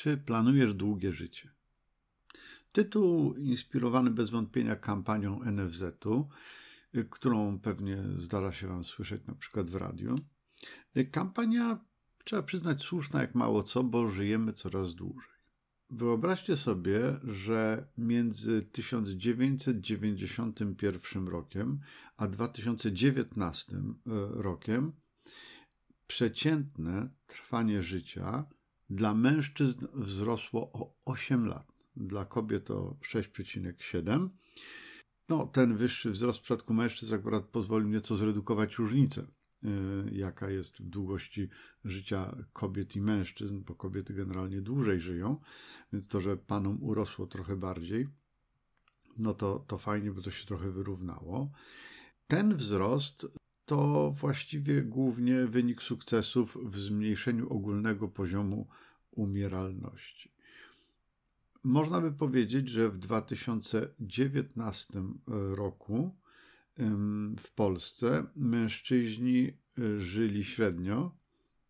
Czy planujesz długie życie? Tytuł inspirowany bez wątpienia kampanią NFZ-u, y, którą pewnie zdarza się Wam słyszeć na przykład w radiu. Y, kampania, trzeba przyznać, słuszna jak mało co, bo żyjemy coraz dłużej. Wyobraźcie sobie, że między 1991 rokiem a 2019 y, rokiem przeciętne trwanie życia dla mężczyzn wzrosło o 8 lat, dla kobiet o 6,7. No, ten wyższy wzrost w przypadku mężczyzn akurat pozwolił nieco zredukować różnicę, yy, jaka jest w długości życia kobiet i mężczyzn, bo kobiety generalnie dłużej żyją, więc to, że panom urosło trochę bardziej, no to, to fajnie, bo to się trochę wyrównało. Ten wzrost to właściwie głównie wynik sukcesów w zmniejszeniu ogólnego poziomu umieralności. Można by powiedzieć, że w 2019 roku w Polsce mężczyźni y, żyli średnio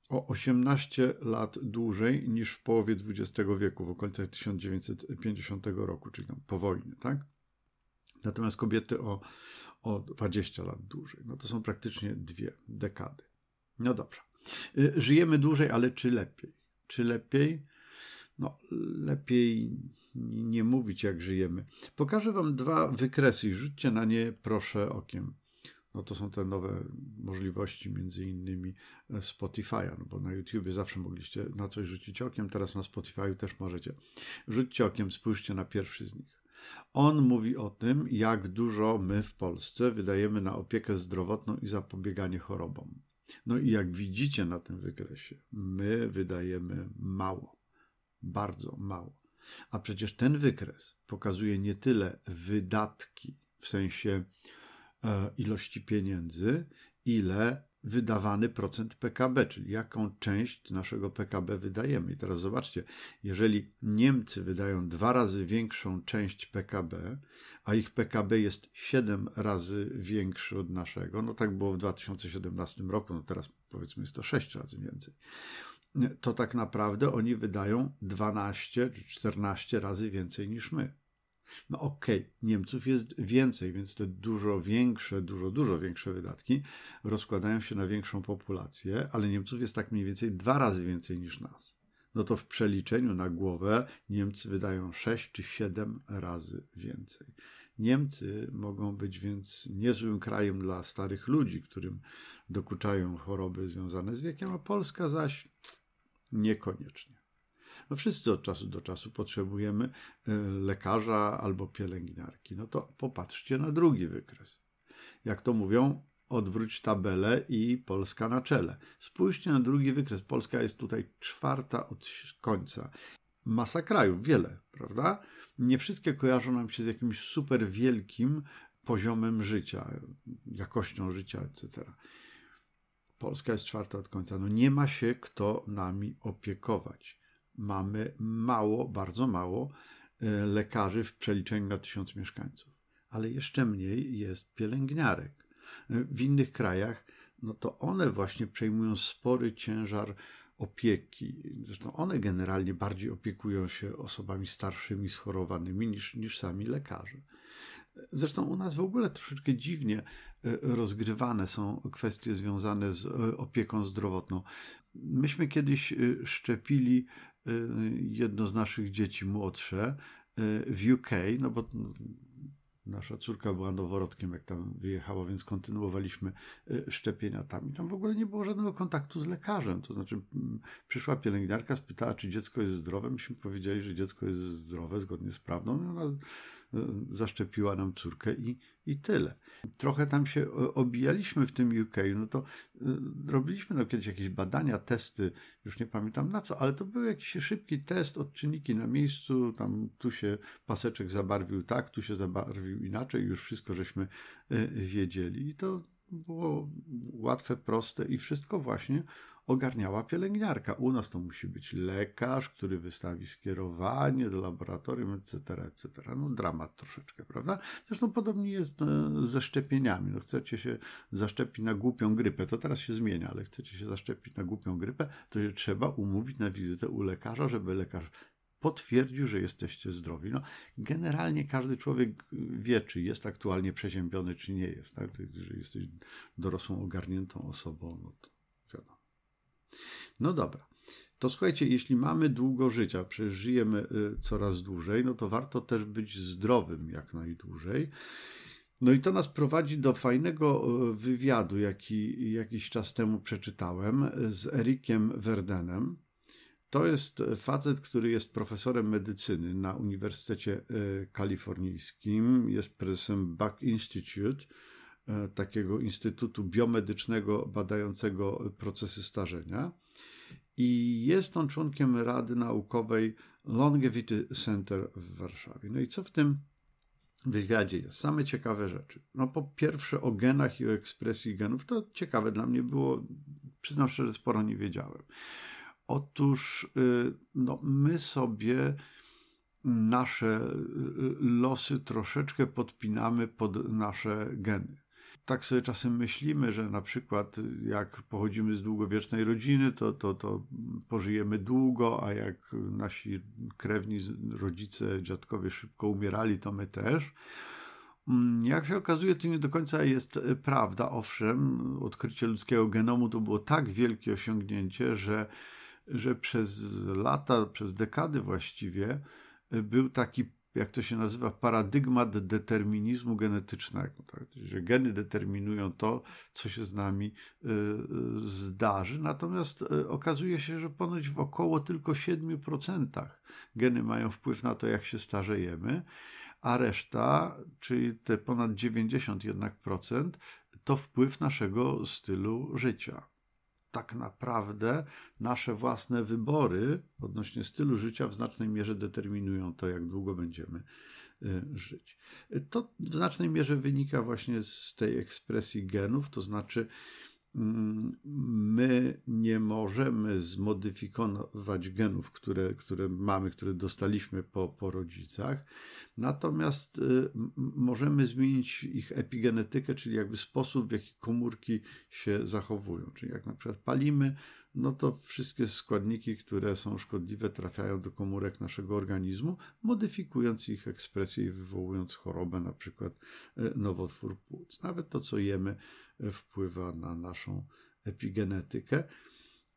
o 18 lat dłużej niż w połowie XX wieku, w okolicach 1950 roku, czyli tam po wojnie, tak? Natomiast kobiety o, o 20 lat dłużej. No to są praktycznie dwie dekady. No dobra. Y, żyjemy dłużej, ale czy lepiej? Czy lepiej? No, lepiej nie mówić, jak żyjemy. Pokażę Wam dwa wykresy i rzućcie na nie proszę okiem. No to są te nowe możliwości, między innymi e, Spotify'a, no bo na YouTubie zawsze mogliście na coś rzucić okiem, teraz na Spotify'u też możecie. Rzućcie okiem, spójrzcie na pierwszy z nich. On mówi o tym, jak dużo my w Polsce wydajemy na opiekę zdrowotną i zapobieganie chorobom. No i jak widzicie na tym wykresie, my wydajemy mało, bardzo mało. A przecież ten wykres pokazuje nie tyle wydatki w sensie e, ilości pieniędzy, ile wydawany procent PKB, czyli jaką część naszego PKB wydajemy. I teraz zobaczcie, jeżeli Niemcy wydają dwa razy większą część PKB, a ich PKB jest siedem razy większy od naszego, no tak było w 2017 roku, no teraz powiedzmy jest to sześć razy więcej, to tak naprawdę oni wydają 12 czy 14 razy więcej niż my. No okej, okay, Niemców jest więcej, więc te dużo większe, dużo, dużo większe wydatki rozkładają się na większą populację, ale Niemców jest tak mniej więcej dwa razy więcej niż nas. No to w przeliczeniu na głowę Niemcy wydają 6 czy 7 razy więcej. Niemcy mogą być więc niezłym krajem dla starych ludzi, którym dokuczają choroby związane z wiekiem, a Polska zaś niekoniecznie. No wszyscy od czasu do czasu potrzebujemy e, lekarza albo pielęgniarki. No to popatrzcie na drugi wykres. Jak to mówią, odwróć tabelę i Polska na czele. Spójrzcie na drugi wykres. Polska jest tutaj czwarta od końca. Masa krajów, wiele, prawda? Nie wszystkie kojarzą nam się z jakimś super wielkim poziomem życia, jakością życia, etc. Polska jest czwarta od końca. No nie ma się kto nami opiekować mamy mało, bardzo mało e, lekarzy w przeliczeniu na tysiąc mieszkańców, ale jeszcze mniej jest pielęgniarek. E, w innych krajach, no to one właśnie przejmują spory ciężar opieki. Zresztą one generalnie bardziej opiekują się osobami starszymi, schorowanymi niż, niż sami lekarze. Zresztą u nas w ogóle troszeczkę dziwnie e, rozgrywane są kwestie związane z opieką zdrowotną. Myśmy kiedyś szczepili jedno z naszych dzieci młodsze y, w UK, no bo nasza córka była noworodkiem, jak tam wyjechała, więc kontynuowaliśmy y, szczepienia tam. I tam w ogóle nie było żadnego kontaktu z lekarzem. To znaczy, przyszła pielęgniarka, spytała, czy dziecko jest zdrowe. Myśmy powiedzieli, że dziecko jest zdrowe, zgodnie z prawdą. No ona zaszczepiła nam córkę i, i tyle. Trochę tam się obijaliśmy w tym UK, no to y, robiliśmy no kiedyś jakieś badania, testy, już nie pamiętam na co, ale to był jakiś szybki test, odczynniki na miejscu, tam tu się paseczek zabarwił tak, tu się zabarwił inaczej, już wszystko żeśmy y, wiedzieli i to było łatwe, proste i wszystko właśnie ogarniała pielęgniarka. U nas to musi być lekarz, który wystawi skierowanie do laboratorium, etc., etc. No dramat troszeczkę, prawda? Zresztą podobnie jest e, ze szczepieniami. No chcecie się zaszczepić na głupią grypę, to teraz się zmienia, ale chcecie się zaszczepić na głupią grypę, to się trzeba umówić na wizytę u lekarza, żeby lekarz potwierdził, że jesteście zdrowi. No, generalnie każdy człowiek wie, czy jest aktualnie przeziębiony, czy nie jest. Tak? Jeżeli jesteś dorosłą, ogarniętą osobą, no to. No dobra. To słuchajcie, jeśli mamy długo życia, przecież żyjemy y, coraz dłużej, no to warto też być zdrowym jak najdłużej. No i to nas prowadzi do fajnego y, wywiadu, jaki jakiś czas temu przeczytałem z Erikiem Verdenem. To jest facet, który jest profesorem medycyny na Uniwersytecie Kalifornijskim, jest prezesem Buck Institute, takiego instytutu biomedycznego badającego procesy starzenia. I jest on członkiem Rady Naukowej Longevity Center w Warszawie. No i co w tym wywiadzie jest? Same ciekawe rzeczy. No po pierwsze o genach i o ekspresji genów. To ciekawe dla mnie było, przyznam szczerze, sporo nie wiedziałem. Otóż y, no, my sobie nasze y, losy troszeczkę podpinamy pod nasze geny. Tak sobie czasem myślimy, że na przykład jak pochodzimy z długowiecznej rodziny, to, to, to pożyjemy długo, a jak nasi krewni, rodzice, dziadkowie szybko umierali, to my też. Mm, jak się okazuje, to nie do końca jest prawda. Owszem, odkrycie ludzkiego genomu to było tak wielkie osiągnięcie, że że przez lata, przez dekady właściwie był taki, jak to się nazywa, paradygmat determinizmu genetycznego. Tak? Że geny determinują to, co się z nami y, zdarzy. Natomiast y, okazuje się, że ponoć w około tylko 7% geny mają wpływ na to, jak się starzejemy, a reszta, czyli te ponad 90 jednak procent, to wpływ naszego stylu życia tak naprawdę nasze własne wybory odnośnie stylu życia w znacznej mierze determinują to, jak długo będziemy y, żyć. To w znacznej mierze wynika właśnie z tej ekspresji genów, to znaczy my nie możemy zmodyfikować genów, które, które mamy, które dostaliśmy po, po rodzicach, natomiast y, możemy zmienić ich epigenetykę, czyli jakby sposób, w jaki komórki się zachowują. Czyli jak na przykład palimy, no to wszystkie składniki, które są szkodliwe, trafiają do komórek naszego organizmu, modyfikując ich ekspresję i wywołując chorobę, na przykład y, nowotwór płuc. Nawet to, co jemy, wpływa na naszą epigenetykę.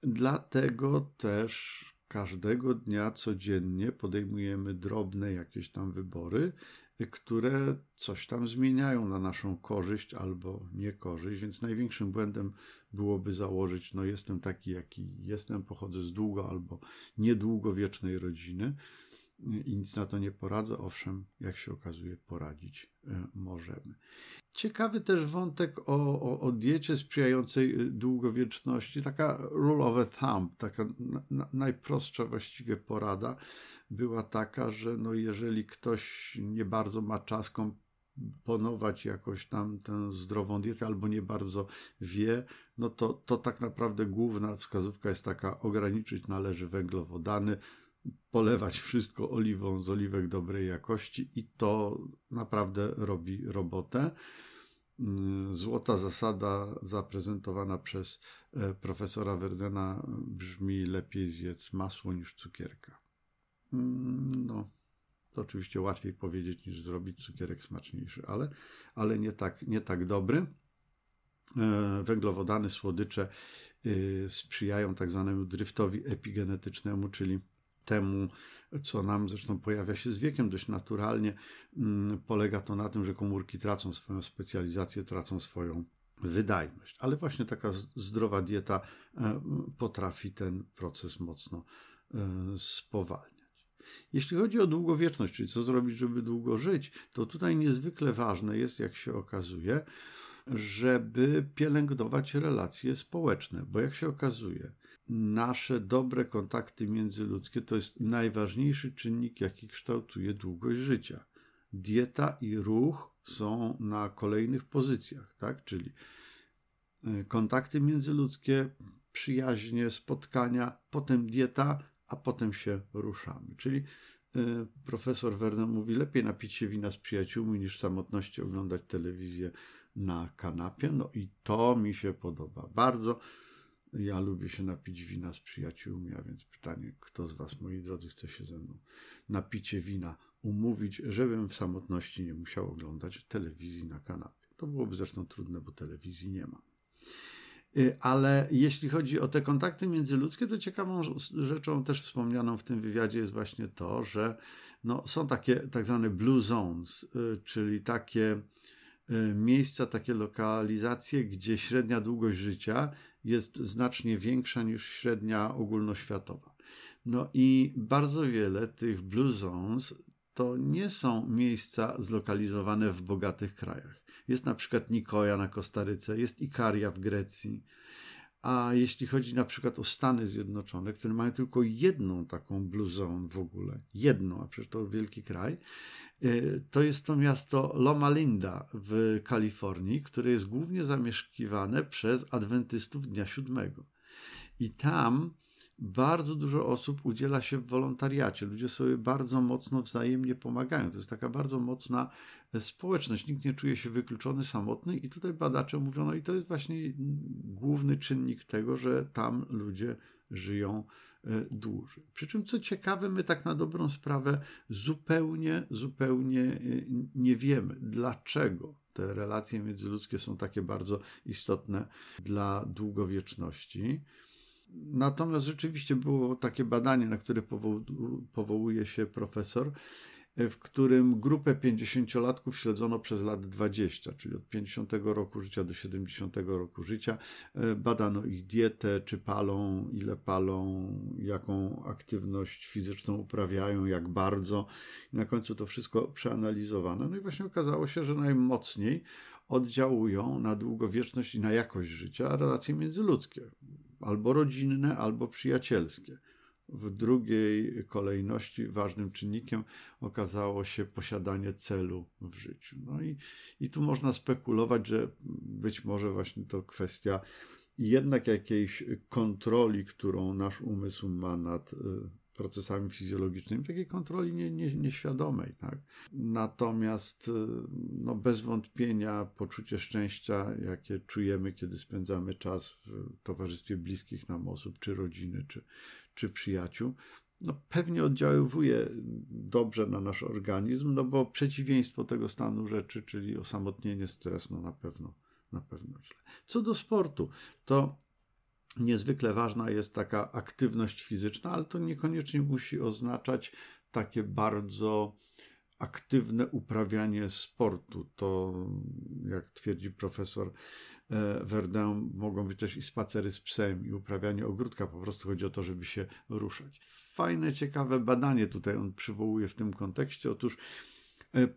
Dlatego też każdego dnia codziennie podejmujemy drobne jakieś tam wybory, które coś tam zmieniają na naszą korzyść albo niekorzyść, więc największym błędem byłoby założyć, no jestem taki, jaki jestem, pochodzę z długo albo niedługowiecznej rodziny i nic na to nie poradzę. Owszem, jak się okazuje, poradzić e, możemy. Ciekawy też wątek o, o, o diecie sprzyjającej e, długowieczności. Taka rule of a thumb, taka na, najprostsza właściwie porada była taka, że no jeżeli ktoś nie bardzo ma czas komponować jakoś tam tę zdrową dietę albo nie bardzo wie, no to, to tak naprawdę główna wskazówka jest taka, ograniczyć należy węglowodany, polewać wszystko oliwą z oliwek dobrej jakości i to naprawdę robi robotę. Mm, złota zasada zaprezentowana przez e, profesora Verdena brzmi lepiej zjedz masło niż cukierka. Mm, no, to oczywiście łatwiej powiedzieć niż zrobić cukierek smaczniejszy, ale, ale nie, tak, nie tak dobry. E, węglowodany, słodycze y, sprzyjają tak zwanemu dryftowi epigenetycznemu, czyli temu, co nam zresztą pojawia się z wiekiem dość naturalnie. Mm, polega to na tym, że komórki tracą swoją specjalizację, tracą swoją wydajność. Ale właśnie taka zdrowa dieta e, potrafi ten proces mocno e, spowalniać. Jeśli chodzi o długowieczność, czyli co zrobić, żeby długo żyć, to tutaj niezwykle ważne jest, jak się okazuje, żeby pielęgnować relacje społeczne, bo jak się okazuje, nasze dobre kontakty międzyludzkie to jest najważniejszy czynnik, jaki kształtuje długość życia. Dieta i ruch są na kolejnych pozycjach, tak? Czyli e, kontakty międzyludzkie przyjaźnie, spotkania, potem dieta, a potem się ruszamy. Czyli y, profesor Werner mówi, lepiej napić się wina z przyjaciółmi niż w samotności oglądać telewizję na kanapie. No i to mi się podoba bardzo. Ja lubię się napić wina z przyjaciółmi, a więc pytanie, kto z Was, moi drodzy, chce się ze mną napicie wina umówić, żebym w samotności nie musiał oglądać telewizji na kanapie. To byłoby zresztą trudne, bo telewizji nie mam. Y, ale jeśli chodzi o te kontakty międzyludzkie, to ciekawą rzeczą też wspomnianą w tym wywiadzie jest właśnie to, że no, są takie tak zwane blue zones, y, czyli takie y, miejsca, takie lokalizacje, gdzie średnia długość życia jest znacznie większa niż średnia ogólnoświatowa. No i bardzo wiele tych blue zones to nie są miejsca zlokalizowane w bogatych krajach. Jest na przykład Nikoja na Kostaryce, jest Ikaria w Grecji. A jeśli chodzi na przykład o Stany Zjednoczone, które mają tylko jedną taką blue zone w ogóle, jedną, a przecież to wielki kraj, y, to jest to miasto Loma Linda w Kalifornii, które jest głównie zamieszkiwane przez adwentystów Dnia Siódmego. I tam bardzo dużo osób udziela się w wolontariacie. Ludzie sobie bardzo mocno wzajemnie pomagają. To jest taka bardzo mocna e, społeczność. Nikt nie czuje się wykluczony, samotny i tutaj badacze mówią, no i to jest właśnie główny czynnik tego, że tam ludzie żyją e, dłużej. Przy czym, co ciekawe, my tak na dobrą sprawę zupełnie, zupełnie e, nie wiemy, dlaczego te relacje międzyludzkie są takie bardzo istotne dla długowieczności. Natomiast rzeczywiście było takie badanie, na które powołuje się profesor, e, w którym grupę 50-latków śledzono przez lat 20, czyli od 50 roku życia do 70 roku życia. E, badano ich dietę, czy palą, ile palą, jaką aktywność fizyczną uprawiają, jak bardzo. I na końcu to wszystko przeanalizowano. No i właśnie okazało się, że najmocniej oddziałują na długowieczność i na jakość życia relacje międzyludzkie albo rodzinne, albo przyjacielskie. W drugiej kolejności ważnym czynnikiem okazało się posiadanie celu w życiu. No i, i tu można spekulować, że być może właśnie to kwestia jednak jakiejś kontroli, którą nasz umysł ma nad y, procesami fizjologicznymi, takiej kontroli nie, nie, nieświadomej. Tak? Natomiast no, bez wątpienia poczucie szczęścia, jakie czujemy, kiedy spędzamy czas w towarzystwie bliskich nam osób, czy rodziny, czy, czy przyjaciół, no, pewnie oddziaływuje dobrze na nasz organizm, no bo przeciwieństwo tego stanu rzeczy, czyli osamotnienie, stres, no na pewno, na pewno źle. Co do sportu, to niezwykle ważna jest taka aktywność fizyczna, ale to niekoniecznie musi oznaczać takie bardzo aktywne uprawianie sportu. To, jak twierdzi profesor e, Verdun, mogą być też i spacery z psem, i uprawianie ogródka. Po prostu chodzi o to, żeby się ruszać. Fajne, ciekawe badanie tutaj on przywołuje w tym kontekście. Otóż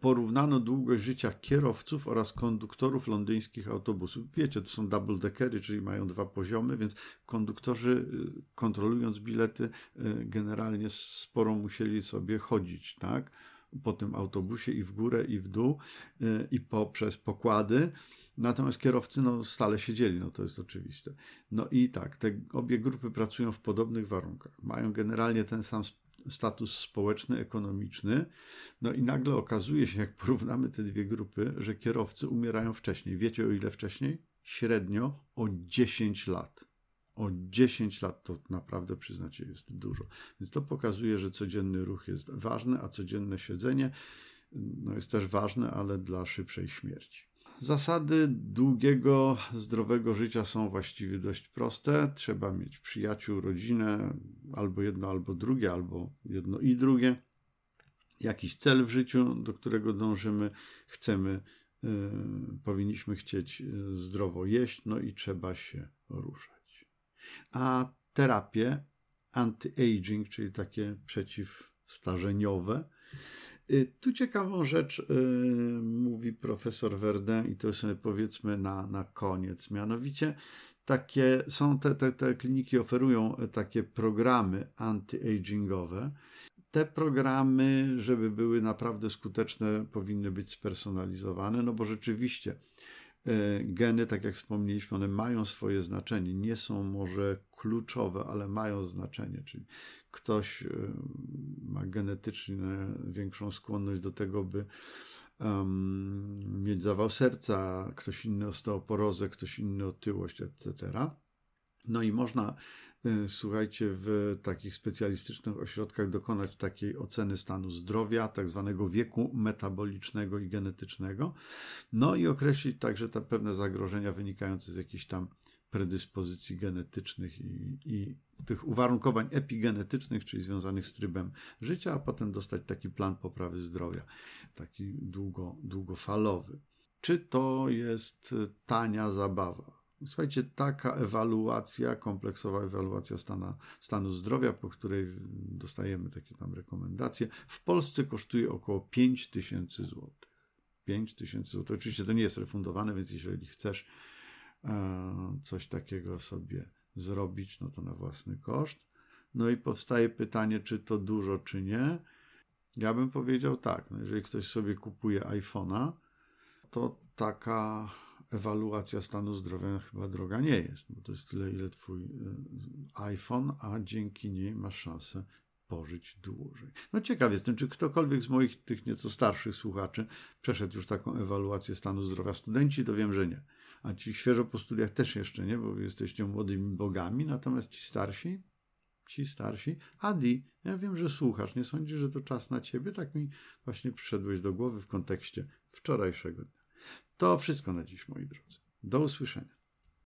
porównano długość życia kierowców oraz konduktorów londyńskich autobusów. Wiecie, to są double deckery, czyli mają dwa poziomy, więc konduktorzy e, kontrolując bilety e, generalnie sporo musieli sobie chodzić, tak? Po tym autobusie i w górę, i w dół, i poprzez pokłady. Natomiast kierowcy no, stale siedzieli, no to jest oczywiste. No i tak, te obie grupy pracują w podobnych warunkach. Mają generalnie ten sam status społeczny, ekonomiczny. No i nagle okazuje się, jak porównamy te dwie grupy, że kierowcy umierają wcześniej. Wiecie o ile wcześniej? Średnio o 10 lat. O 10 lat to naprawdę, przyznacie, jest dużo. Więc to pokazuje, że codzienny ruch jest ważny, a codzienne siedzenie no, jest też ważne, ale dla szybszej śmierci. Zasady długiego, zdrowego życia są właściwie dość proste. Trzeba mieć przyjaciół, rodzinę, albo jedno, albo drugie, albo jedno i drugie. Jakiś cel w życiu, do którego dążymy, chcemy, yy, powinniśmy chcieć y, zdrowo jeść, no i trzeba się ruszać. A terapie anti-aging, czyli takie przeciwstarzeniowe, tu ciekawą rzecz yy, mówi profesor Verdun i to sobie powiedzmy na, na koniec. Mianowicie takie są te, te, te kliniki oferują takie programy anti-agingowe. Te programy, żeby były naprawdę skuteczne, powinny być spersonalizowane, no bo rzeczywiście Geny, tak jak wspomnieliśmy, one mają swoje znaczenie. Nie są może kluczowe, ale mają znaczenie. Czyli ktoś ma genetycznie większą skłonność do tego, by um, mieć zawał serca, ktoś inny osteoporozę, ktoś inny otyłość, etc. No i można, y, słuchajcie, w takich specjalistycznych ośrodkach dokonać takiej oceny stanu zdrowia, tak zwanego wieku metabolicznego i genetycznego, no i określić także te pewne zagrożenia wynikające z jakichś tam predyspozycji genetycznych i, i tych uwarunkowań epigenetycznych, czyli związanych z trybem życia, a potem dostać taki plan poprawy zdrowia, taki długo, długofalowy. Czy to jest tania zabawa? Słuchajcie, taka ewaluacja, kompleksowa ewaluacja stanu, stanu zdrowia, po której dostajemy takie tam rekomendacje, w Polsce kosztuje około 5 tysięcy złotych. 5 tysięcy złotych. Oczywiście to nie jest refundowane, więc jeżeli chcesz coś takiego sobie zrobić, no to na własny koszt. No i powstaje pytanie, czy to dużo, czy nie. Ja bym powiedział tak, no jeżeli ktoś sobie kupuje iPhone'a, to taka ewaluacja stanu zdrowia chyba droga nie jest, bo to jest tyle, ile twój e, iPhone, a dzięki niej masz szansę pożyć dłużej. No ciekaw jestem, czy ktokolwiek z moich tych nieco starszych słuchaczy przeszedł już taką ewaluację stanu zdrowia. Studenci to wiem, że nie. A ci świeżo po studiach też jeszcze nie, bo jesteście młodymi bogami, natomiast ci starsi, ci starsi, Adi, ja wiem, że słuchasz, nie sądzisz, że to czas na ciebie? Tak mi właśnie przyszedłeś do głowy w kontekście wczorajszego dnia. To wszystko na dziś, moi drodzy. Do usłyszenia.